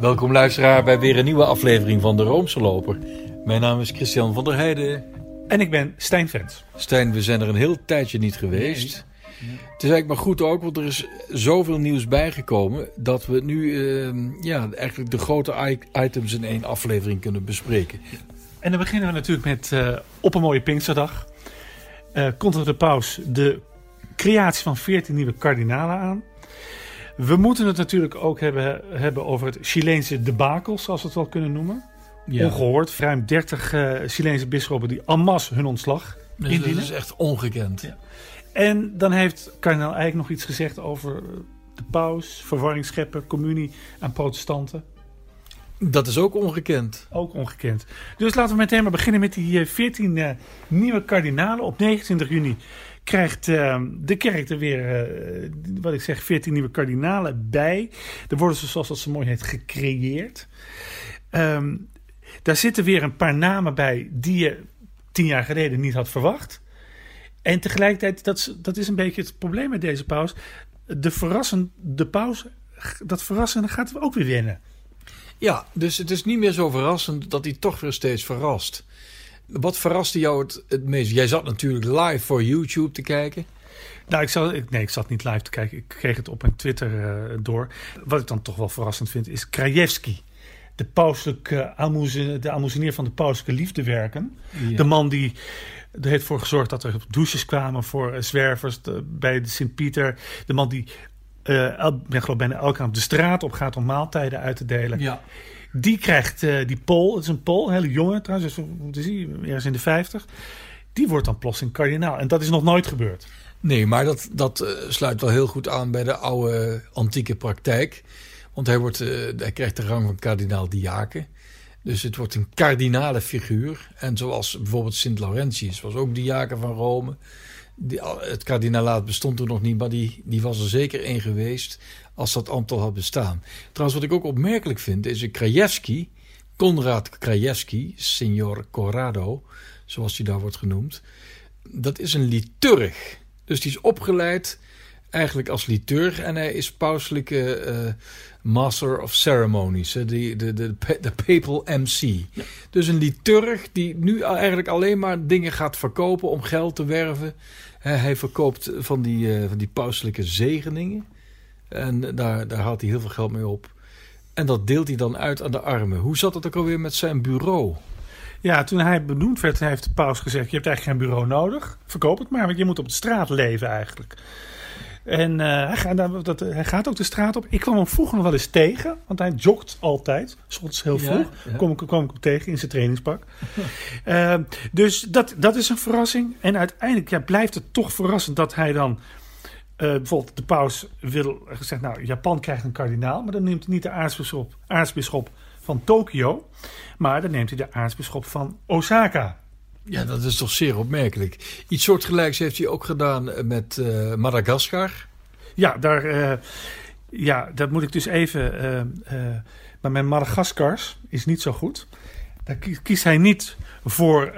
Welkom luisteraar bij weer een nieuwe aflevering van de Roomse Loper. Mijn naam is Christian van der Heijden. En ik ben Stijn Vent. Stijn, we zijn er een heel tijdje niet geweest. Het is eigenlijk maar goed ook, want er is zoveel nieuws bijgekomen... dat we nu uh, ja, eigenlijk de grote items in één aflevering kunnen bespreken. En dan beginnen we natuurlijk met uh, op een mooie Pinksterdag. Uh, komt er de paus de creatie van 14 nieuwe kardinalen aan. We moeten het natuurlijk ook hebben, hebben over het Chileense debakel, zoals we het wel kunnen noemen. Ja. Ongehoord. Ruim 30 uh, Chileense bisschoppen die en masse hun ontslag dus indienen. Dat is echt ongekend. Ja. En dan heeft kardinaal Eijk nog iets gezegd over de paus, verwarring scheppen, communie aan protestanten. Dat is ook ongekend. Ook ongekend. Dus laten we meteen maar beginnen met die 14 uh, nieuwe kardinalen. Op 29 juni krijgt uh, de kerk er weer, uh, wat ik zeg, 14 nieuwe kardinalen bij. Er worden ze, zoals dat zo mooi heet, gecreëerd. Um, daar zitten weer een paar namen bij die je tien jaar geleden niet had verwacht. En tegelijkertijd, dat is, dat is een beetje het probleem met deze paus. De verrassende de paus, dat verrassende gaat ook weer winnen. Ja, dus het is niet meer zo verrassend dat hij toch weer steeds verrast. Wat verraste jou het, het meest? Jij zat natuurlijk live voor YouTube te kijken. Nou, ik zat, nee, ik zat niet live te kijken. Ik kreeg het op mijn Twitter uh, door. Wat ik dan toch wel verrassend vind, is Krajewski. De pauselijke de amuseneer van de pauselijke liefdewerken. Ja. De man die er heeft voor gezorgd dat er douches kwamen voor uh, zwervers de, bij de Sint-Pieter. De man die uh, el, ik geloof bijna elke avond de straat op gaat om maaltijden uit te delen. Ja. Die krijgt uh, die Pool, het is een Pool, een hele jonge trouwens, dus, ergens in de 50. Die wordt dan plotseling kardinaal. En dat is nog nooit gebeurd. Nee, maar dat, dat uh, sluit wel heel goed aan bij de oude antieke praktijk. Want hij, wordt, uh, hij krijgt de rang van kardinaal diaken. Dus het wordt een kardinale figuur. En zoals bijvoorbeeld Sint Laurentius was ook diaken van Rome. Het kardinalaat bestond toen nog niet, maar die, die was er zeker één geweest als dat ambt al had bestaan. Trouwens, wat ik ook opmerkelijk vind, is een Krajewski, Konrad Krajewski, signor Corrado, zoals hij daar wordt genoemd. Dat is een liturg. Dus die is opgeleid eigenlijk als liturg en hij is pauselijke uh, master of ceremonies, de, de, de, de papal MC. Ja. Dus een liturg die nu eigenlijk alleen maar dingen gaat verkopen om geld te werven. Hij verkoopt van die, uh, van die pauselijke zegeningen. En daar, daar haalt hij heel veel geld mee op. En dat deelt hij dan uit aan de armen. Hoe zat het ook alweer met zijn bureau? Ja, toen hij benoemd werd, heeft de paus gezegd: Je hebt eigenlijk geen bureau nodig. Verkoop het maar, want je moet op de straat leven eigenlijk. En uh, hij, gaat, dat, hij, gaat, ook de straat op. Ik kwam hem vroeger nog wel eens tegen, want hij jogt altijd. Soms heel vroeg. Ja, ja. Kom, ik, kwam ik hem tegen in zijn trainingspak. uh, dus dat, dat is een verrassing. En uiteindelijk ja, blijft het toch verrassend dat hij dan. Uh, bijvoorbeeld de paus wil gezegd, nou, Japan krijgt een kardinaal, maar dan neemt hij niet de aartsbisschop, aartsbisschop van Tokio, maar dan neemt hij de aartsbisschop van Osaka. Ja, dat is toch zeer opmerkelijk. Iets soortgelijks heeft hij ook gedaan met uh, Madagaskar. Ja, daar, uh, ja, dat moet ik dus even. Maar mijn Madagaskars is niet zo goed. Daar kiest hij niet voor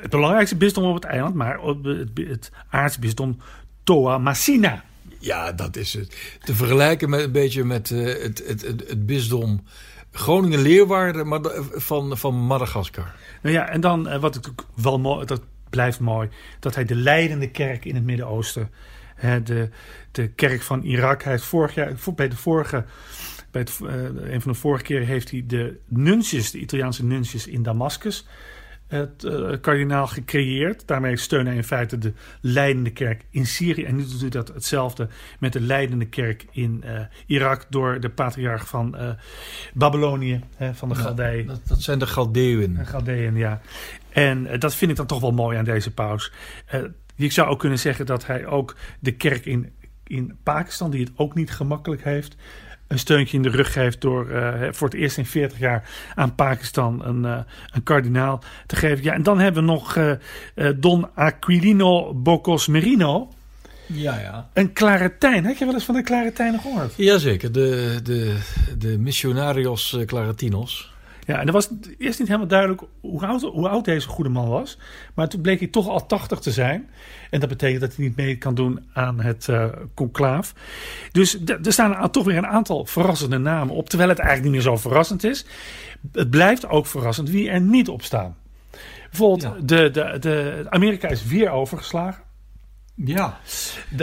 het belangrijkste bisdom op het eiland, maar het, het aartsbisdom Toamasina. Ja, dat is het. Te vergelijken met een beetje met het, het, het, het bisdom Groningen-Leeuwarden maar van, van Madagaskar. Nou ja, en dan wat ik wel mooi, dat blijft mooi, dat hij de leidende kerk in het Midden-Oosten, de, de kerk van Irak, hij heeft vorig jaar, bij de vorige, bij het, uh, een van de vorige keren heeft hij de nuncius, de Italiaanse nuncius in Damascus, het uh, kardinaal gecreëerd. Daarmee steunt hij in feite de leidende kerk in Syrië. En nu doet hij dat hetzelfde met de leidende kerk in uh, Irak door de patriarch van uh, Babylonië, van de Galdeën. Dat, dat, zijn de Galdeën. De Galdeën, ja. En dat vind ik dan toch wel mooi aan deze paus. ik zou ook kunnen zeggen dat hij ook de kerk in, in Pakistan, die het ook niet gemakkelijk heeft, een steuntje in de rug geeft door uh, voor het eerst in 40 jaar aan Pakistan een, uh, een kardinaal te geven. Ja, en dan hebben we nog uh, Don Aquilino Bocos Merino. Ja, ja. Een Claretijn. Heb je wel eens van de Claretijnen gehoord? Jazeker, de, de, de Missionarios Claretinos. Ja, en er was eerst niet helemaal duidelijk hoe oud, hoe oud deze goede man was. Maar toen bleek hij toch al 80 te zijn. En dat betekent dat hij niet mee kan doen aan het uh, conclaaf. Dus er staan toch weer een aantal verrassende namen op. Terwijl het eigenlijk niet meer zo verrassend is. Het blijft ook verrassend wie er niet op staan. Bijvoorbeeld, de, de, de, Amerika is weer overgeslagen. Ja,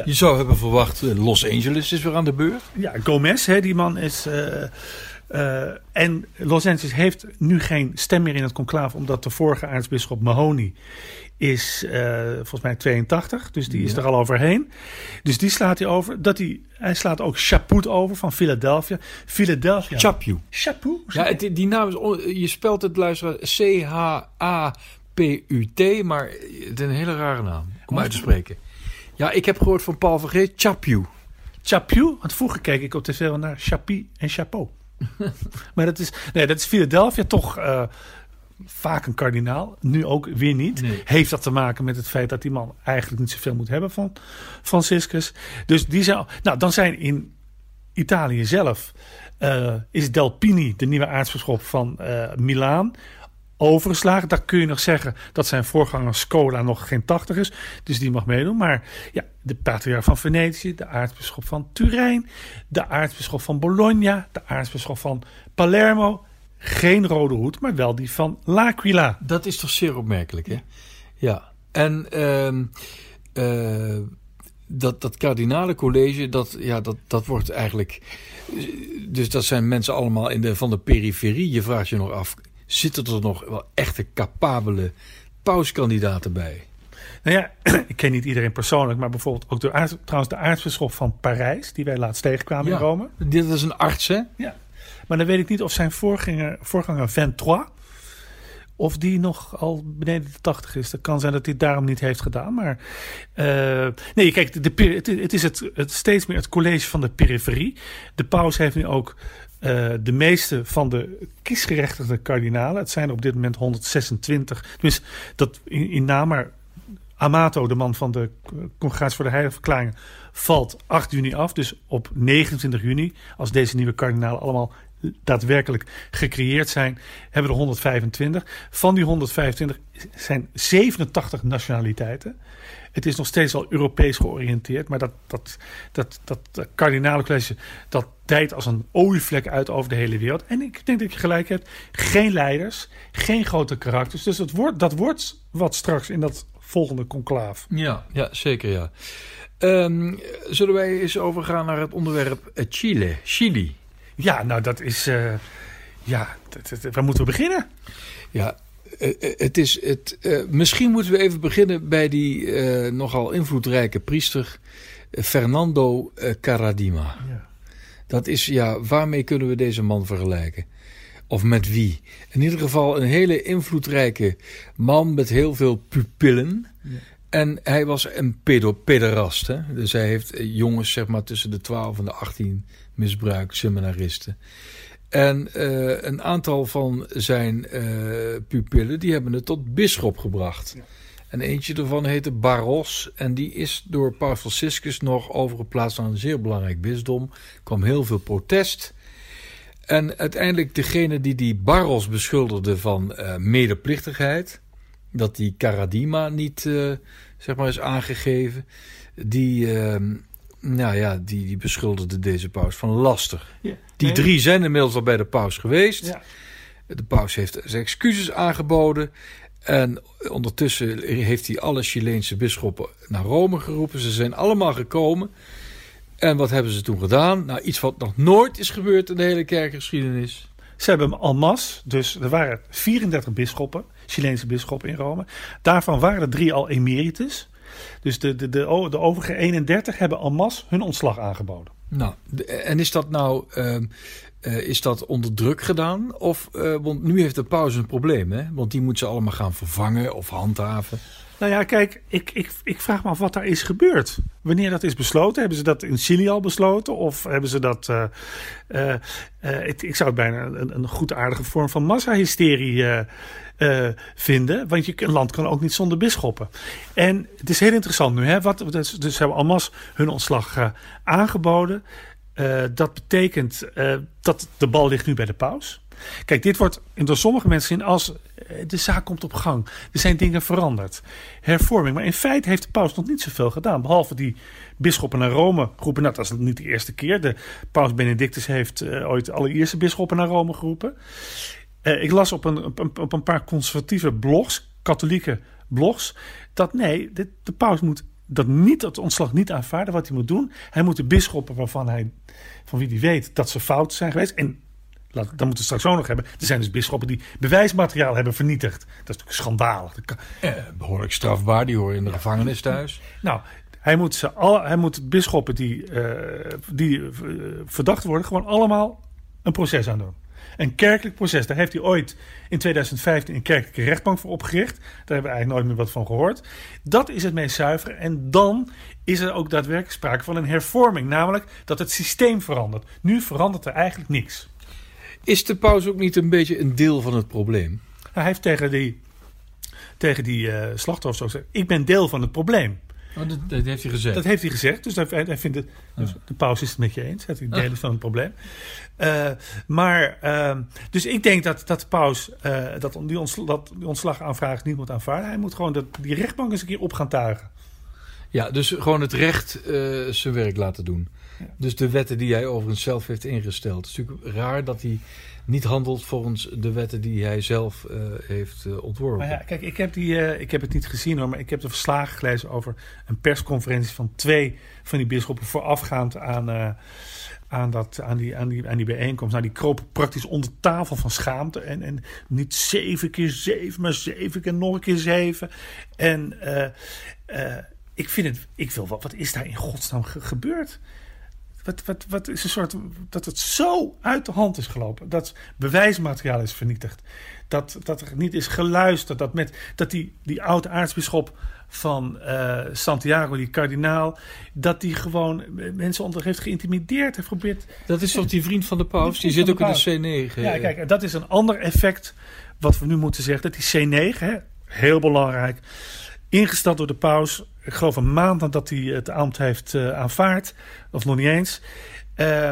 je zou hebben verwacht, eh, Los Angeles is weer aan de beurt. Ja, Gomez, hè, die man is... Uh, uh, en Los Angeles heeft nu geen stem meer in het conclave... omdat de vorige aartsbisschop Mahoney is uh, volgens mij 82. Dus die is er al overheen. Dus die slaat hij over. Dat hij, hij slaat ook Chaput over van Philadelphia. Philadelphia. Chaput. Chaput. Ja, het, die naam is... Je spelt het luisteren C-H-A-P-U-T. Maar het is een hele rare naam om uit te spreken. Ja, ik heb gehoord van Paul Vergeet, Chapu. Chapu? Want vroeger keek ik op tv naar Chapi en Chapeau. maar dat is, nee, dat is Philadelphia toch uh, vaak een kardinaal. Nu ook weer niet. Nee. Heeft dat te maken met het feit dat die man eigenlijk niet zoveel moet hebben van Franciscus. Dus die zijn, nou, dan zijn in Italië zelf uh, is Delpini, de nieuwe aartsbisschop van uh, Milaan, overgeslagen. Daar kun je nog zeggen dat zijn voorganger Scola nog geen 80 is. Dus die mag meedoen. Maar ja, de patriarch van Venetië, de aartsbisschop van Turijn, de aartsbisschop van Bologna, de aartsbisschop van Palermo. Geen rode hoed, maar wel die van L'Aquila. Dat is toch zeer opmerkelijk, hè? Ja. En uh, dat, dat kardinalencollege, dat, ja, dat, dat wordt eigenlijk... Dus dat zijn mensen allemaal in de, van de periferie. Je vraagt je nog af, zitten er nog wel echte capabele pauskandidaten bij? Nou ja, ik ken niet iedereen persoonlijk, maar bijvoorbeeld ook de aarts, trouwens de aartsbisschop van Parijs, die wij laatst tegenkwamen ja, in Rome. Dit is een arts, hè? Ja. Maar dan weet ik niet of zijn voorganger, voorganger 23, of die nog al beneden de 80 is. Dat kan zijn dat hij het daarom niet heeft gedaan. Maar uh, nee, kijk, de, de, het, het is het, het, steeds meer het college van de periferie. De paus heeft nu ook uh, de meeste van de kiesgerechtigde kardinalen. Het zijn op dit moment 126. Tenminste, dat in, in naam, maar Amato, de man van de Congregatie voor de Heilige Verklaringen, valt 8 juni af. Dus op 29 juni, als deze nieuwe kardinalen allemaal daadwerkelijk gecreëerd zijn, hebben er 125. Van die 125 zijn 87 nationaliteiten. Het is nog steeds wel Europees georiënteerd, maar dat, dat, dat, dat, dat kardinale college dat dijt als een olievlek uit over de hele wereld. En ik denk dat je gelijk hebt, geen leiders, geen grote karakters. Dus dat wordt, dat wordt wat straks in dat volgende conclaaf. Ja, ja zeker ja. Um, zullen wij eens overgaan naar het onderwerp Chile? Chili. Ja, nou dat is. Uh, ja, waar moeten we beginnen? Ja, uh, het is het. Uh, misschien moeten we even beginnen bij die nogal invloedrijke priester Fernando Caradima. Ja. Dat is ja, waarmee kunnen we deze man vergelijken? Of met wie? In ieder geval een hele invloedrijke man met heel veel pupillen. Ja. En hij was een pedo pederast. Hè? Dus hij heeft jongens zeg maar tussen de 12 en de 18 misbruikt, seminaristen. En uh, een aantal van zijn uh, pupillen die hebben het tot bisschop gebracht. Ja. En eentje daarvan heette Barros. En die is door Paus Franciscus nog overgeplaatst naar een zeer belangrijk bisdom. Er kwam heel veel protest. En uiteindelijk degene die die Barros beschuldigde van uh, medeplichtigheid, dat die Caradima niet zeg maar is aangegeven, die, uh, nou ja, die, die beschuldigde deze paus van laster. Ja. Die drie zijn inmiddels al bij de paus geweest. Ja. De paus heeft zijn excuses aangeboden. En ondertussen heeft hij alle Chileense bisschoppen naar Rome geroepen. Ze zijn allemaal gekomen. En wat hebben ze toen gedaan? Nou, iets wat nog nooit is gebeurd in de hele kerkgeschiedenis. Ze hebben hem masse, dus er waren 34 bisschoppen, Chileense bisschoppen in Rome. Daarvan waren er drie al emeritus. Dus de, de, de, de overige 31 hebben en masse hun ontslag aangeboden. Nou, en is dat nou ehm, eh, is dat onder druk gedaan? Of, eh, want nu heeft de paus een probleem, hè? Want die moet ze allemaal gaan vervangen of handhaven. Nou ja, kijk, ik, ik, ik vraag me af wat daar is gebeurd. Wanneer dat is besloten? Hebben ze dat in Chili al besloten? Of hebben ze dat. eh, eh, ik, ik zou het bijna een, een goed aardige vorm van massahysterie eh, vinden. Want je, een land kan ook niet zonder bisschoppen. En het is heel interessant nu. Hè? Wat, dus, dus hebben Almas hun ontslag eh, aangeboden. Eh, dat betekent dat de bal ligt nu bij de paus. Kijk, dit wordt door sommige mensen zien als de zaak komt op gang. Er zijn dingen veranderd. Hervorming. Maar in feite heeft de paus nog niet zoveel gedaan. Behalve die bisschoppen naar Rome groepen. Nou, dat is niet de eerste keer. De paus Benedictus heeft ooit de allereerste bisschoppen naar Rome geroepen. Uh, ik las op een, op, een, op een paar conservatieve blogs, katholieke blogs, dat nee, de, de paus moet dat niet, het ontslag niet aanvaarden. Wat hij moet doen, hij moet de bisschoppen waarvan hij, van wie hij weet dat ze fout zijn geweest. En dan moeten we straks ook nog hebben. Er zijn dus bisschoppen die bewijsmateriaal hebben vernietigd. Dat is natuurlijk schandalig. Eh, behoorlijk strafbaar, die horen in de gevangenis thuis. Nou, hij moet, ze al, hij moet bisschoppen die, uh, die uh, verdacht worden, gewoon allemaal een proces aan doen. Een kerkelijk proces. Daar heeft hij ooit in 2015 een kerkelijke rechtbank voor opgericht. Daar hebben we eigenlijk nooit meer wat van gehoord. Dat is het meest zuivere. En dan is er ook daadwerkelijk sprake van een hervorming. Namelijk dat het systeem verandert. Nu verandert er eigenlijk niks. Is de paus ook niet een beetje een deel van het probleem? Hij heeft tegen die, tegen die uh, slachtoffers ook gezegd: Ik ben deel van het probleem. Oh, dat, dat, heeft hij gezegd. Dat heeft hij gezegd. Dus hij, hij vindt het, dus de paus is het met je eens. Dat hij deel is van het probleem. Uh, maar, uh, dus ik denk dat, dat de paus uh, dat, die, ontsla, dat die ontslagaanvraag niet moet aanvaarden. Hij moet gewoon dat, die rechtbank eens een keer op gaan tuigen. Ja, dus gewoon het recht zijn werk laten doen. Ja. Dus de wetten die hij overigens zelf heeft ingesteld. Het is natuurlijk raar dat hij niet handelt volgens de wetten die hij zelf uh, heeft uh, ontworpen. Maar ja, kijk, ik heb, die, uh, ik heb het niet gezien hoor, maar ik heb de verslagen gelezen over een persconferentie van twee van die bisschoppen voorafgaand aan, aan, dat, aan, die, aan, die, aan die bijeenkomst. Nou, die kropen praktisch onder tafel van schaamte. En, en niet zeven keer zeven, maar zeven keer nog een keer zeven. En ik vind het, ik wil wat, wat is daar in godsnaam ge gebeurd? Wat, wat, wat is een soort. dat het zo uit de hand is gelopen. Dat bewijsmateriaal is vernietigd. Dat, dat er niet is geluisterd. Dat, met, dat die, die oude aartsbisschop van uh, Santiago, die kardinaal. dat die gewoon mensen onder heeft geïntimideerd. Heeft geprobeerd. Dat is toch die vriend van de paus? Die, die zit ook in de C9. Ja, kijk, dat is een ander effect. wat we nu moeten zeggen. Dat die C9, hè, heel belangrijk. ingesteld door de paus ik geloof een maand nadat hij het ambt heeft uh, aanvaard, of nog niet eens. Uh,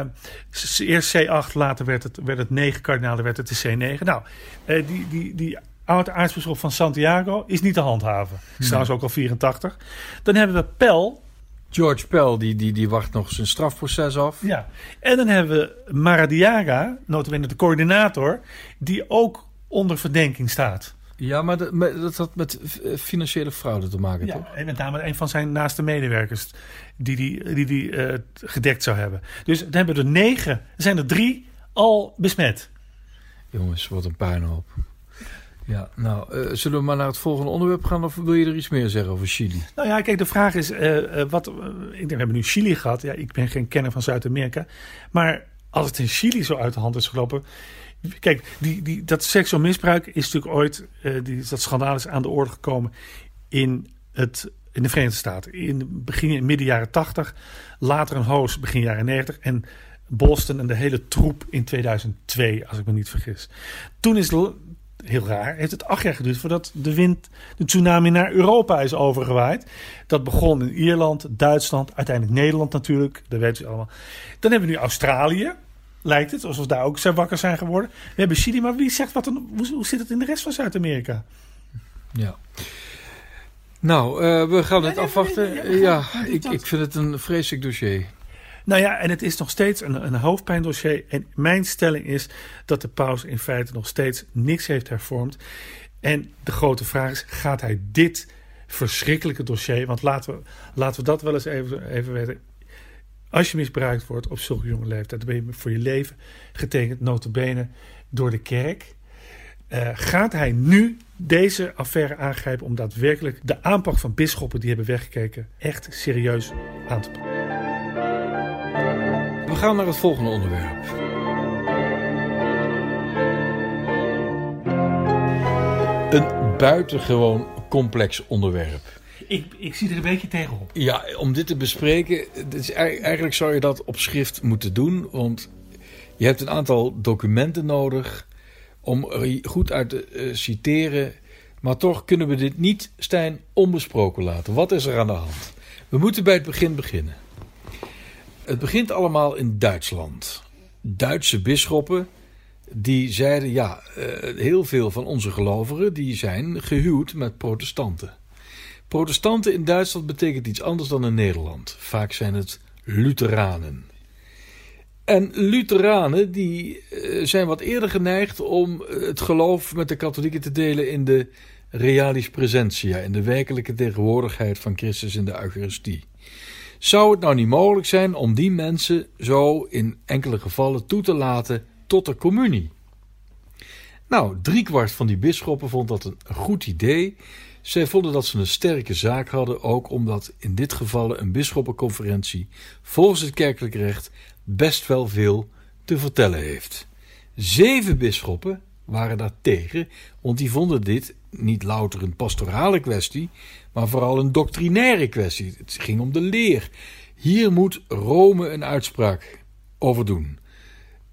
eerst C8, later werd het, werd het 9 kardinalen, werd het de C9. Nou, uh, die, die, die oude aartsbisschop van Santiago is niet te handhaven. Is nee. trouwens ook al 84. Dan hebben we Pel. George Pell, die, die, die wacht nog zijn strafproces af. Ja, en dan hebben we Maradiaga, notabene de coördinator, die ook onder verdenking staat. Ja, maar dat, dat had met financiële fraude te maken, ja, toch? En met name een van zijn naaste medewerkers die die, die, die uh, gedekt zou hebben. Dus dan hebben we er negen, er zijn er drie al besmet. Jongens, wat een puinhoop. Ja, nou, uh, zullen we maar naar het volgende onderwerp gaan of wil je er iets meer zeggen over Chili? Nou ja, kijk, de vraag is, uh, wat, ik denk, we hebben nu Chili gehad. Ja, ik ben geen kenner van Zuid-Amerika. Maar als het in Chili zo uit de hand is gelopen, Kijk, die, die, dat seksueel misbruik is natuurlijk ooit, uh, die, dat schandaal is aan de orde gekomen in, het, in de Verenigde Staten. In begin in midden jaren 80, later een hoos begin jaren 90 en Boston en de hele troep in 2002, als ik me niet vergis. Toen is heel raar, heeft het acht jaar geduurd voordat de wind, de tsunami naar Europa is overgewaaid. Dat begon in Ierland, Duitsland, uiteindelijk Nederland natuurlijk, dat weten ze allemaal. Dan hebben we nu Australië, lijkt het, alsof daar ook zijn wakker zijn geworden. We hebben Chili, maar wie zegt wat een, hoe, hoe zit het in de rest van Zuid-Amerika? Ja. Nou, uh, we gaan het afwachten. Ja, ik, ik vind het een vreselijk dossier. Nou ja, en het is nog steeds een, een hoofdpijndossier. En mijn stelling is dat de paus in feite nog steeds niks heeft hervormd. En de grote vraag is, gaat hij dit verschrikkelijke dossier... want laten we, laten we dat wel eens even, even weten... Als je misbruikt wordt op zulke jonge leeftijd, dan ben je voor je leven getekend, notabene, door de kerk. Uh, gaat hij nu deze affaire aangrijpen om daadwerkelijk de aanpak van bisschoppen die hebben weggekeken echt serieus aan te pakken? We gaan naar het volgende onderwerp. Een buitengewoon complex onderwerp. Ik, ik zie er een beetje tegenop. Ja, om dit te bespreken, eigenlijk zou je dat op schrift moeten doen. Want je hebt een aantal documenten nodig om er goed uit te uh, citeren. Maar toch kunnen we dit niet, Stijn, onbesproken laten. Wat is er aan de hand? We moeten bij het begin beginnen. Het begint allemaal in Duitsland. Duitse bisschoppen Die zeiden, ja, uh, heel veel van onze gelovigen die zijn gehuwd met protestanten. Protestanten in Duitsland betekent iets anders dan in Nederland. Vaak zijn het Lutheranen. En Lutheranen die uh, zijn wat eerder geneigd om het geloof met de katholieken te delen in de realis presentia, in de werkelijke tegenwoordigheid van Christus in de Eucharistie. Zou het nou niet mogelijk zijn om die mensen zo in enkele gevallen toe te laten tot de communie? Nou, driekwart van die bisschoppen vond dat een goed idee. Zij vonden dat ze een sterke zaak hadden, ook omdat in dit geval een bisschoppenconferentie volgens het kerkelijk recht best wel veel te vertellen heeft. Zeven bisschoppen waren daar tegen, want die vonden dit niet louter een pastorale kwestie, maar vooral een doctrinaire kwestie. Het ging om de leer. Hier moet Rome een uitspraak over doen.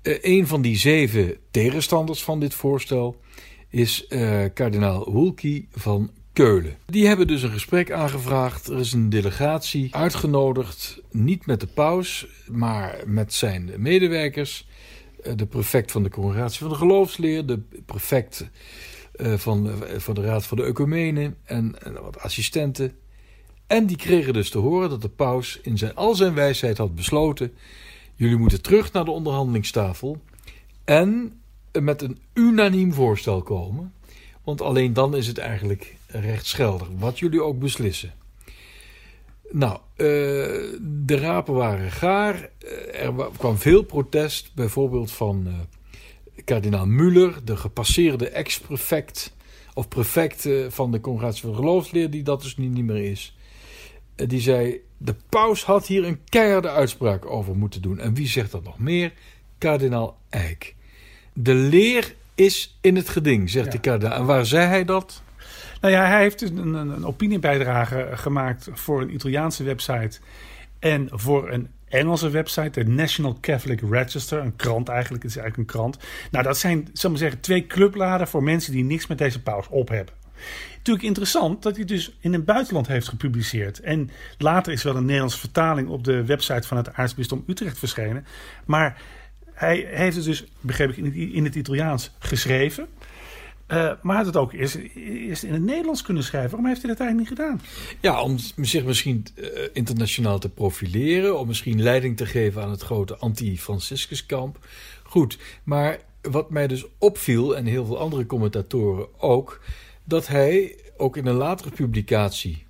Uh, een van die zeven tegenstanders van dit voorstel is uh, kardinaal Hulki van Keulen. Die hebben dus een gesprek aangevraagd. Er is een delegatie uitgenodigd, niet met de paus, maar met zijn medewerkers. Uh, de prefect van de Congregatie van de Geloofsleer, de prefect uh, van, van de Raad van de Ecumenen en, en, wat assistenten. En die kregen dus te horen dat de paus in zijn, al zijn wijsheid had besloten: jullie moeten terug naar de onderhandelingstafel en met een unaniem voorstel komen. Want alleen dan is het eigenlijk rechtsgeldig, wat jullie ook beslissen. Nou, uh, de rapen waren gaar. Er kwam veel protest, bijvoorbeeld van uh, kardinaal Muller, de gepasseerde ex-prefect of prefect van de Congregatie van Geloofsleer, die dat dus niet, niet meer is. Die zei: De paus had hier een keiharde uitspraak over moeten doen. En wie zegt dat nog meer? Kardinaal Eijk. De leer is in het geding, zegt ja. de kardinaal. En waar zei hij dat? Nou ja, hij heeft een, een, een opiniebijdrage gemaakt voor een Italiaanse website en voor een Engelse website, de National Catholic Register, een krant eigenlijk, het is eigenlijk een krant. Nou, dat zijn, zal maar zeggen, twee clubladen voor mensen die niks met deze paus op hebben. Natuurlijk interessant dat hij dus in het buitenland heeft gepubliceerd. En later is wel een Nederlandse vertaling op de website van het aartsbisdom Utrecht verschenen. Maar hij heeft het dus, begreep ik, in het Italiaans geschreven. Uh, maar had het ook eerst, in het Nederlands kunnen schrijven. Waarom heeft hij dat eigenlijk niet gedaan? Ja, om zich misschien uh, internationaal te profileren. Om misschien leiding te geven aan het grote anti-Franciscuskamp. Goed, maar wat mij dus opviel, en heel veel andere commentatoren ook... dat hij ook in een latere publicatie...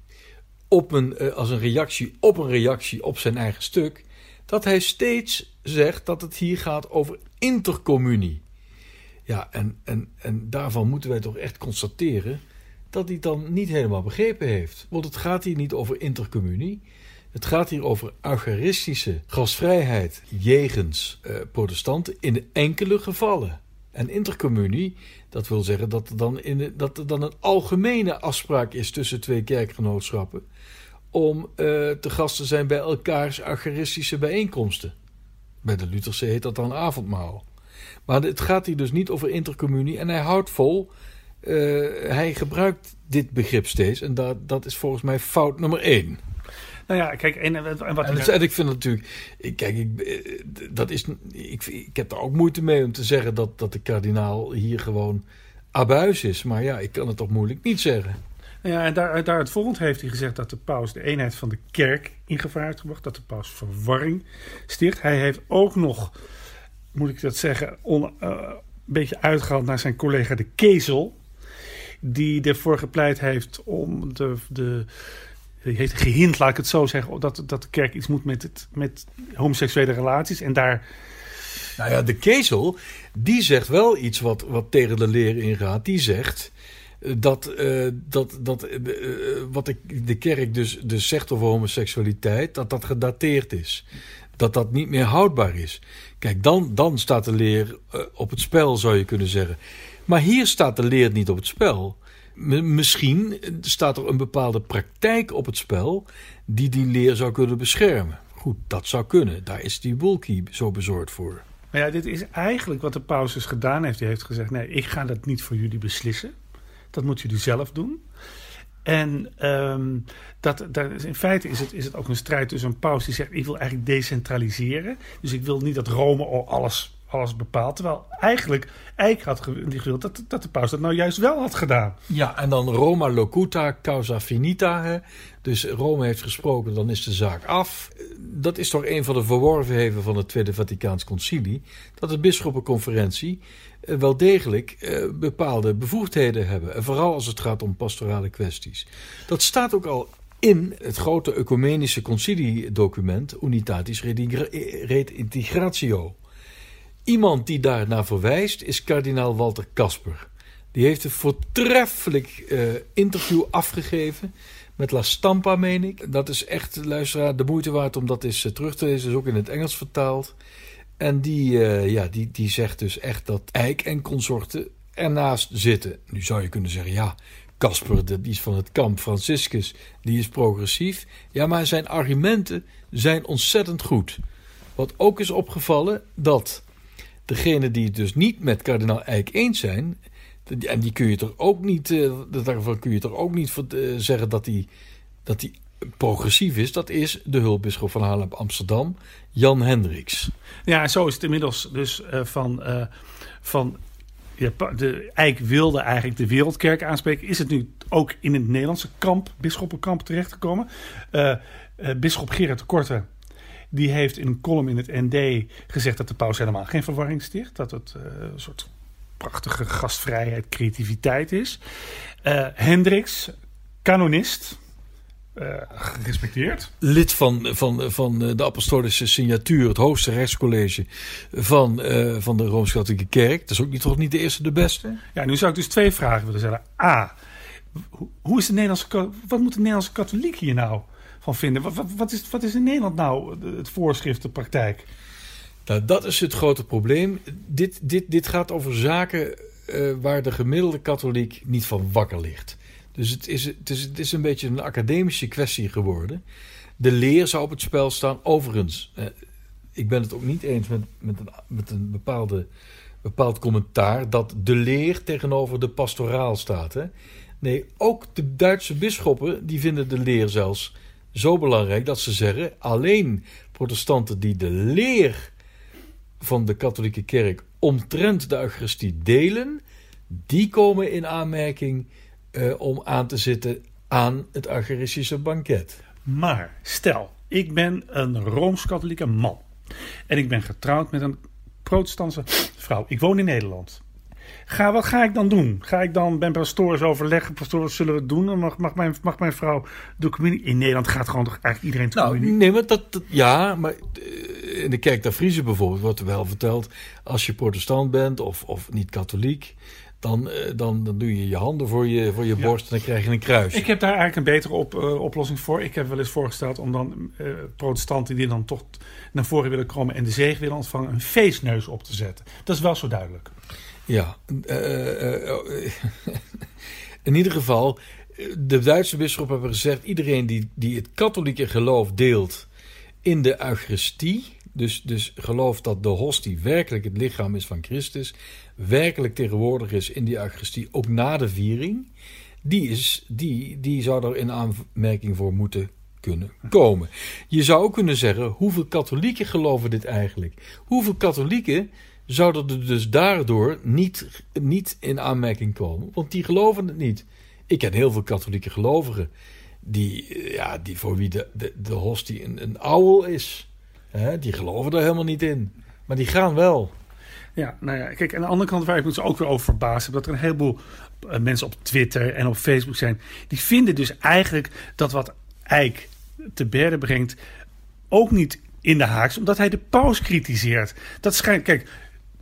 Op een, uh, als een reactie op een reactie op zijn eigen stuk... dat hij steeds zegt dat het hier gaat over intercommunie. Ja, en, en, en daarvan moeten wij toch echt constateren dat hij het dan niet helemaal begrepen heeft. Want het gaat hier niet over intercommunie. Het gaat hier over eucharistische gastvrijheid jegens uh, protestanten in enkele gevallen. En intercommunie, dat wil zeggen dat er, dan in dat er dan een algemene afspraak is tussen twee kerkgenootschappen om uh, te gast te zijn bij elkaars eucharistische bijeenkomsten. Bij de Lutherse heet dat dan avondmaal. Maar het gaat hier dus niet over intercommunie. En hij houdt vol. Uh, hij gebruikt dit begrip steeds. En dat, dat is volgens mij fout nummer één. Nou ja, kijk, en, en wat. En, en ik vind natuurlijk. Kijk, ik, eh, dat is, ik, ik heb er ook moeite mee om te zeggen dat, dat de kardinaal hier gewoon abuis is. Maar ja, ik kan het toch moeilijk niet zeggen. Nou ja, en daar, daar het volgend heeft hij gezegd dat de paus de eenheid van de kerk in gevaar heeft gebracht. Dat de paus verwarring sticht. Hij heeft ook nog moet ik dat zeggen, uh, een beetje uitgehaald naar zijn collega de Kezel. Die ervoor gepleit heeft om de, de heeft gehind, laat ik het zo zeggen, dat, dat de kerk iets moet met, het, met homoseksuele relaties. En daar. Nou ja, de Kezel, die zegt wel iets wat, wat tegen de leer ingaat. Die zegt eh, dat, uh, dat, dat uh, wat de, de kerk dus, dus zegt over homoseksualiteit, dat dat gedateerd is. Dat dat niet meer houdbaar is. Kijk, dan, dan staat de leer uh, op het spel, zou je kunnen zeggen. Maar hier staat de leer niet op het spel. Misschien staat er een bepaalde praktijk op het spel die die leer zou kunnen beschermen. Goed, dat zou kunnen. Daar is die Wolkie zo bezorgd voor. Maar ja, dit is eigenlijk wat de paus dus gedaan heeft. Hij heeft gezegd: nee, ik ga dat niet voor jullie beslissen. Dat moeten jullie zelf doen. En um, dat, dat, in feite is het, is het ook een strijd tussen een paus die zegt: Ik wil eigenlijk decentraliseren. Dus ik wil niet dat Rome alles, alles bepaalt. Terwijl eigenlijk Eijk had gewild dat, dat de paus dat nou juist wel had gedaan. Ja, en dan Roma locuta causa finita. Hè? Dus Rome heeft gesproken, dan is de zaak af. Dat is toch een van de verworvenheden van het Tweede Vaticaans Concilie. Dat de bisschoppenconferentie eh, wel degelijk eh, bepaalde bevoegdheden hebben. En vooral als het gaat om pastorale kwesties. Dat staat ook al in het grote ecumenische conciliedocument Unitatis Redintegratio. Iemand die daar naar verwijst is kardinaal Walter Kasper. Die heeft een voortreffelijk uh, interview afgegeven met La Stampa, meen ik. Dat is echt, luisteraar, de moeite waard om dat eens uh, terug te lezen. is ook in het Engels vertaald. En die, uh, ja, die, die zegt dus echt dat Eik en consorten ernaast zitten. Nu zou je kunnen zeggen, ja, Casper, die is van het kamp, Franciscus, die is progressief. Ja, maar zijn argumenten zijn ontzettend goed. Wat ook is opgevallen, dat degene die het dus niet met kardinaal Eijk eens zijn, en die kun je toch ook niet, uh, daarvan kun je toch ook niet uh, zeggen dat die, dat die progressief is. Dat is de hulpbisschop van Haarlem Amsterdam, Jan Hendricks. Ja, zo is het inmiddels dus uh, van, van ja, de Eik wilde eigenlijk de wereldkerk aanspreken. Is het nu ook in het Nederlandse kamp, bisschoppenkamp, terechtgekomen? Uh, bisschop Gerard de Korte die heeft in een column in het ND gezegd dat de paus helemaal geen verwarring sticht. Dat het uh, een soort prachtige gastvrijheid, creativiteit is. Uh, Hendricks, kanonist, uh, gerespecteerd. Lid van, van, van de apostolische signatuur, het hoogste rechtscollege van, uh, van de Rooms-Katholieke Kerk. Dat is ook niet, toch niet de eerste de beste? Ja, nu zou ik dus twee vragen willen stellen. A, hoe is de Nederlandse, wat moet de Nederlandse katholiek hier nou Wat, wat, is, wat is in Nederland nou het voorschrift, de praktijk? Nou, dat is het grote probleem. Dit, dit, dit gaat over zaken uh, waar de gemiddelde katholiek niet van wakker ligt. Dus het is, het, is, het is een beetje een academische kwestie geworden. De leer zou op het spel staan. Overigens, eh, ik ben het ook niet eens met, met, een, met een bepaalde, bepaald commentaar dat de leer tegenover de pastoraal staat. Hè? Nee, ook de Duitse bisschoppen die vinden de leer zelfs zo belangrijk dat ze zeggen: alleen protestanten die de leer van de katholieke kerk omtrent de Eucharistie delen, die komen in aanmerking uh, om aan te zitten aan het Eucharistische banket. Maar stel, ik ben een rooms-katholieke man en ik ben getrouwd met een protestantse vrouw. Ik woon in Nederland. Ga, wat ga ik dan doen? Ga ik dan bij pastoors overleggen? Pastoor, wat zullen we doen? Mag, mag, mijn, mag mijn vrouw de communie... In Nederland gaat gewoon toch eigenlijk iedereen de nou, Nee, maar dat, dat, ja, maar in de kerk der Friese bijvoorbeeld wordt er wel verteld... als je protestant bent of, of niet katholiek... Dan, dan, dan doe je je handen voor je, voor je ja. borst en dan krijg je een kruis. Ik heb daar eigenlijk een betere op, uh, oplossing voor. Ik heb wel eens voorgesteld om dan uh, protestanten die dan toch naar voren willen komen en de zegen willen ontvangen, een feestneus op te zetten. Dat is wel zo duidelijk. Ja, uh, in ieder geval, de Duitse bisschop hebben gezegd: iedereen die, die het katholieke geloof deelt in de Eucharistie, dus, dus gelooft dat de hostie werkelijk het lichaam is van Christus, werkelijk tegenwoordig is in die Eucharistie, ook na de viering, die, is, die, die zou er in aanmerking voor moeten kunnen komen. Je zou ook kunnen zeggen: hoeveel katholieken geloven dit eigenlijk? Hoeveel katholieken zouden er dus daardoor niet, niet in aanmerking komen. Want die geloven het niet. Ik ken heel veel katholieke gelovigen. Die, ja, die voor wie de, de, de hostie een, een ouwel is. Hè, die geloven er helemaal niet in. Maar die gaan wel. Ja, nou ja, kijk, aan de andere kant waar ik me dus ook weer over verbazen... dat er een heleboel uh, mensen op Twitter en op Facebook zijn... die vinden dus eigenlijk dat wat Eik te berden brengt... ook niet in de haaks, omdat hij de paus kritiseert. Dat schijnt, kijk,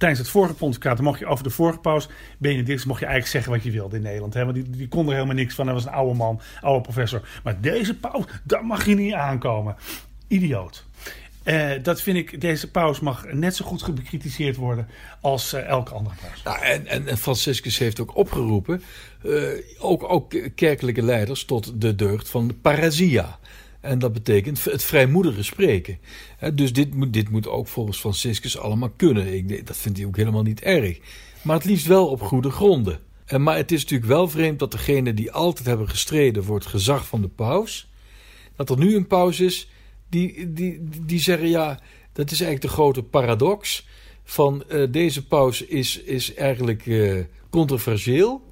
tijdens het vorige pontificaat mocht je over de vorige paus, Benedictus, mocht je eigenlijk zeggen wat je wilde in Nederland. Hè? Want die, die kon er helemaal niks van. Hij was een oude man, oude professor. Maar deze paus, daar mag je niet aankomen. Idioot. Uh, dat vind ik, deze paus mag net zo goed bekritiseerd worden als uh, elke andere paus. Nou, en, en Franciscus heeft ook opgeroepen, uh, ook, ook kerkelijke leiders, tot de deugd van de parasia. En dat betekent het vrijmoedige spreken. dus dit moet, dit moet ook volgens Franciscus allemaal kunnen. Ik, dat vindt hij ook helemaal niet erg. Maar het liefst wel op goede gronden. En, maar het is natuurlijk wel vreemd dat degenen die altijd hebben gestreden voor het gezag van de paus, dat er nu een paus is die, die, die zeggen: ja, dat is eigenlijk de grote paradox. van eh, deze paus is, is eigenlijk eh, controversieel.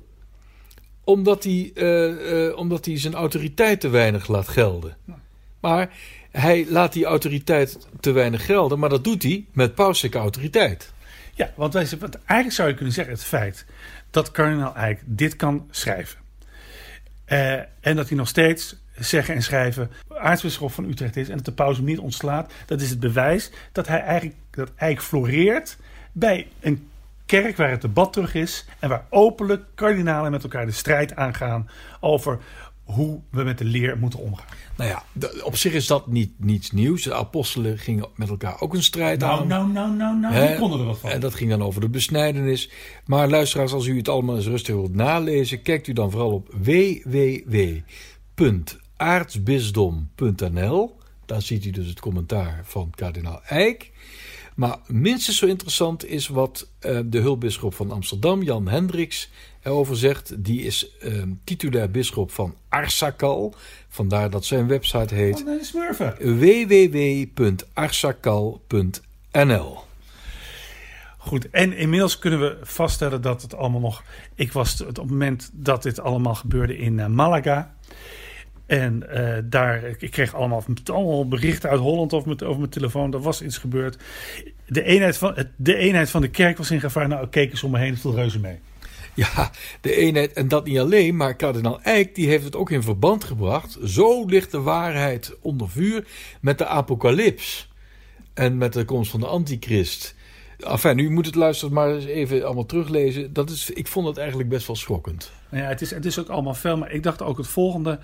Omdat hij, eh, eh, omdat hij zijn autoriteit te weinig laat gelden. Maar hij laat die autoriteit te weinig gelden. Maar dat doet hij met pauselijke autoriteit. Ja, want, wij, want eigenlijk zou je kunnen zeggen: het feit dat kardinaal Eijk dit kan schrijven. eh, en dat hij nog steeds zeggen en schrijven aartsbisschop van Utrecht is en dat de paus hem niet ontslaat. Dat is het bewijs dat hij eigenlijk dat Eijk floreert bij een kerk waar het debat terug is en waar openlijk kardinalen met elkaar de strijd aangaan over hoe we met de leer moeten omgaan. Nou ja, op zich is dat niet, niets nieuws. De apostelen gingen met elkaar ook een strijd aan. nou, nou, nou, nou, die konden er wat van. En dat ging dan over de besnijdenis. Maar luisteraars, als u het allemaal eens rustig wilt nalezen, kijkt u dan vooral op www.aartsbisdom.nl. Daar ziet u dus het commentaar van kardinaal Eijk. Maar minstens zo interessant is wat eh, de hulpbisschop van Amsterdam, Jan Hendricks, erover zegt. Die is eh, titulair bisschop van Arsakal. Vandaar dat zijn website heet www.arsakal.nl. Goed, en inmiddels kunnen we vaststellen dat het allemaal nog. Ik was het op het moment dat dit allemaal gebeurde in eh, Malaga. En eh, daar, ik kreeg allemaal, allemaal berichten uit Holland over mijn, over mijn telefoon. Er was iets gebeurd. De eenheid van, de eenheid van de kerk was in gevaar. Nou, keek eens om me heen, het viel reuze mee. Ja, de eenheid, en dat niet alleen, maar kardinaal Eijk die heeft het ook in verband gebracht. Zo ligt de waarheid onder vuur met de apocalyps en met de komst van de antichrist. Enfin, u moet het luisteren, maar eens even allemaal teruglezen. Dat is, ik vond het eigenlijk best wel schokkend. Nou ja, het is, het is ook allemaal fel, maar ik dacht ook het volgende.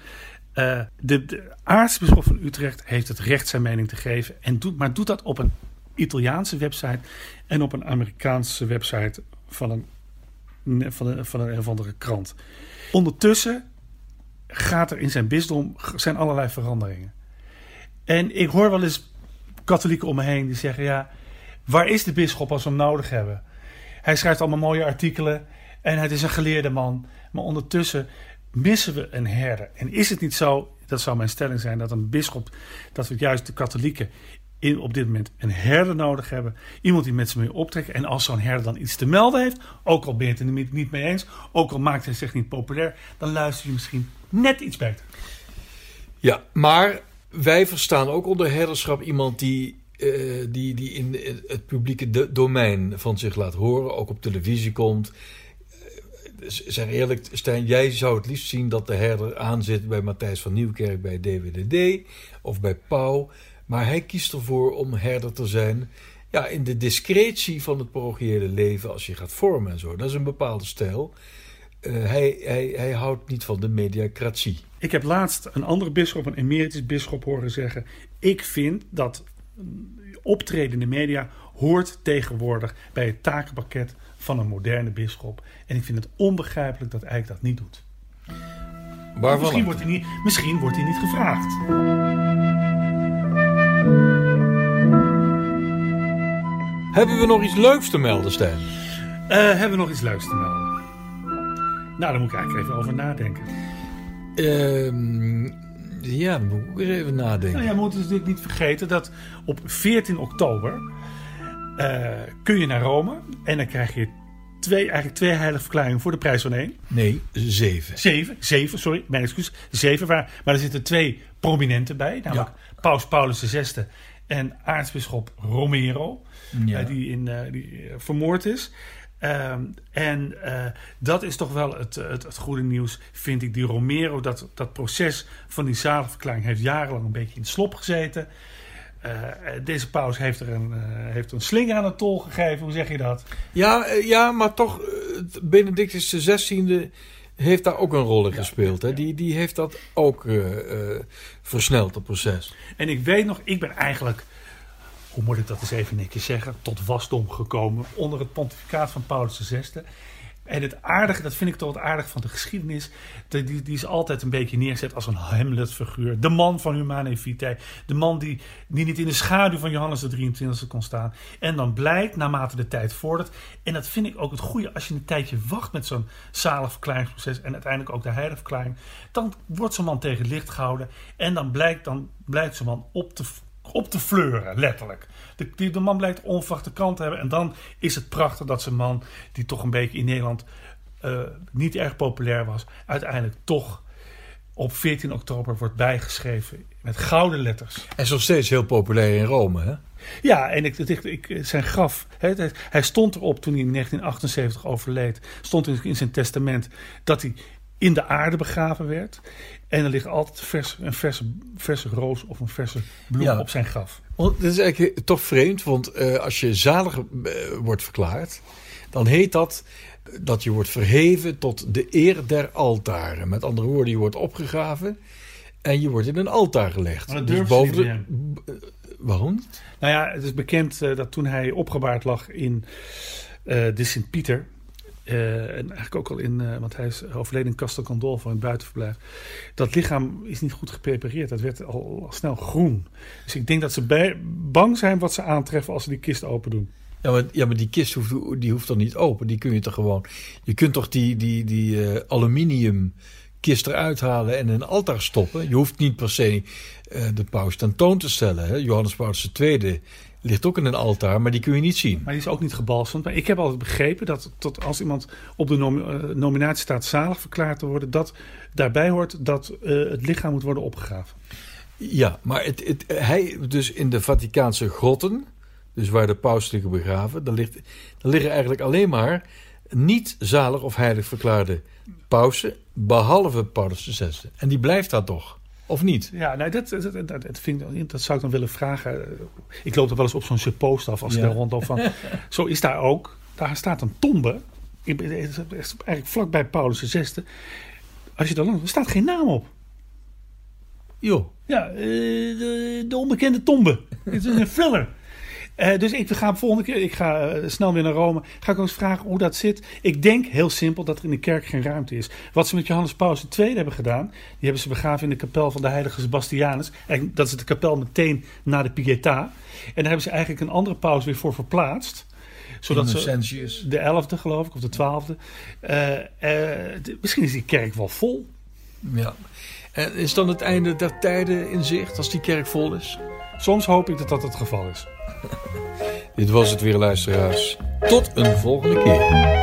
Eh, de, de aartsbisschop van Utrecht heeft het recht zijn mening te geven. En doet, maar doet dat op een Italiaanse website en op een Amerikaanse website van een, van een, van een of andere krant. Ondertussen gaat er in zijn bisdom zijn allerlei veranderingen. En ik hoor wel eens katholieken om me heen die zeggen: ja, waar is de bisschop als we hem nodig hebben? Hij schrijft allemaal mooie artikelen en het is een geleerde man. Maar ondertussen missen we een herder. En is het niet zo, dat zou mijn stelling zijn, dat een bisschop, dat we juist de katholieken in, op dit moment een herder nodig hebben. Iemand die met ze mee optrekt. En als zo'n herder dan iets te melden heeft, ook al ben je het er niet mee eens, ook al maakt hij zich niet populair, dan luister je misschien net iets beter. Ja, maar wij verstaan ook onder herderschap iemand die, eh, die, die in het publieke do- domein van zich laat horen, ook op televisie komt. Zeg eerlijk, Stijn, jij zou het liefst zien dat de herder aanzit bij Matthijs van Nieuwkerk bij DWDD of bij Pauw. Maar hij kiest ervoor om herder te zijn. Ja, in de discretie van het parochiële leven als je gaat vormen en zo. Dat is een bepaalde stijl. Eh, hij, hij, hij houdt niet van de mediacratie. Ik heb laatst een andere bisschop, een emeritus bisschop, horen zeggen. Ik vind dat optreden in de media hoort tegenwoordig bij het takenpakket van een moderne bisschop. En ik vind het onbegrijpelijk dat Eijk dat niet doet. Misschien wordt, hij niet, misschien wordt hij niet gevraagd. Hebben we nog iets leuks te melden, Stijn? Eh, hebben we nog iets leuks te melden? Nou, daar moet ik eigenlijk even over nadenken. Ehm, ja, dan moet ik ook even nadenken. Nou ja, we moeten natuurlijk niet vergeten dat op 14 oktober eh, kun je naar Rome. En dan krijg je twee, eigenlijk twee heilige verklaringen voor de prijs van één. Nee, zeven. Zeven, zeven, sorry, mijn excuus. Zeven, waar, maar er zitten twee prominenten bij. Namelijk Paus Paulus VI en aartsbisschop Romero. Ja. eh, die, in, eh, die vermoord is. Ehm, en dat is toch wel het, het, het goede nieuws, vind ik. Die Romero, dat, dat proces van die zaligverklaring heeft jarenlang een beetje in slop gezeten. Eh, eh, deze paus heeft er een, eh, heeft een slinger aan de tol gegeven. Hoe zeg je dat? Ja, ja, maar toch, Benedictus XVI heeft daar ook een rol in gespeeld. Hè? Die, die heeft dat ook versneld, dat proces. En ik weet nog, ik ben eigenlijk, hoe moet ik dat eens even netjes zeggen, tot wasdom gekomen onder het pontificaat van Paulus VI. En het aardige, dat vind ik toch het aardige van de geschiedenis, die, die, is altijd een beetje neergezet als een Hamlet-figuur. De man van Humane Vitae, de man die, niet in de schaduw van Johannes de 23e kon staan. En dan blijkt, naarmate de tijd vordert, en dat vind ik ook het goede, als je een tijdje wacht met zo'n zalig verklaringsproces en uiteindelijk ook de heiligverklaring, dan wordt zo'n man tegen het licht gehouden en dan blijkt, dan blijkt zo'n man op te op te fleuren, letterlijk. De, die, de man blijkt onverwachte kant te hebben. En dan is het prachtig dat zijn man, die toch een beetje in Nederland uh, niet erg populair was, uiteindelijk toch op 14 oktober wordt bijgeschreven met gouden letters. En is nog steeds heel populair in Rome, hè? Ja, en ik, ik, ik, zijn graf, hè, hij stond erop toen hij in 1978 overleed, stond in zijn testament dat hij in de aarde begraven werd. En er ligt altijd vers, een verse, verse roos of een verse bloem op zijn graf. Want dat is eigenlijk toch vreemd, want uh, als je zalig uh, wordt verklaard, dan heet dat dat je wordt verheven tot de eer der altaren. Met andere woorden, je wordt opgegraven en je wordt in een altaar gelegd. Maar dat dus boven de, uh, waarom? Nou ja, het is bekend dat toen hij opgebaard lag in de Sint-Pieter, uh, en eigenlijk ook al in, uh, want hij is overleden in Castel Gandolfo in het buitenverblijf. Dat lichaam is niet goed geprepareerd. Dat werd al, al snel groen. Dus ik denk dat ze bang zijn wat ze aantreffen als ze die kist open doen. Ja, maar, ja, maar die kist hoeft, die hoeft dan niet open. Die kun je toch gewoon. Je kunt toch die, die, die uh, aluminium kist eruit halen en in een altaar stoppen. Je hoeft niet per se de paus tentoon te stellen. Hè? Johannes Paulus II ligt ook in een altaar, maar die kun je niet zien. Maar die is ook niet gebalsemd. Maar ik heb altijd begrepen dat tot als iemand op de nom uh, nominatie staat zalig verklaard te worden, dat daarbij hoort dat uh, het lichaam moet worden opgegraven. Ja, maar het, het, hij, dus in de Vaticaanse grotten, dus waar de paus liggen begraven, daar, ligt, daar liggen eigenlijk alleen maar niet zalig of heilig verklaarde pausen, behalve Paulus VI. En die blijft daar toch. Of niet? Ja, nee, dat, dat, dat, dat, vind ik, dat zou ik dan willen vragen. Ik loop er wel eens op zo'n suppost af als ik ja. daar rondloop van. zo is daar ook. Daar staat een tombe. Eigenlijk vlakbij Paulus VI. Als je daar langs, er staat geen naam op. Jo. Ja, de, de onbekende tombe. Het is een filler. Uh, dus ik ga volgende keer, ik ga uh, snel weer naar Rome. Ga ik ook eens vragen hoe dat zit. Ik denk heel simpel dat er in de kerk geen ruimte is. Wat ze met Johannes Paulus II hebben gedaan, die hebben ze begraven in de kapel van de heilige Sebastianus. En dat is de kapel meteen na de Pietà. En daar hebben ze eigenlijk een andere paus weer voor verplaatst zodat ze de elfde geloof ik of de twaalfde. Uh, misschien is die kerk wel vol. Ja. En is dan het einde der tijden in zicht als die kerk vol is? Soms hoop ik dat dat het geval is. Dit was het weer, luisteraars. Tot een volgende keer.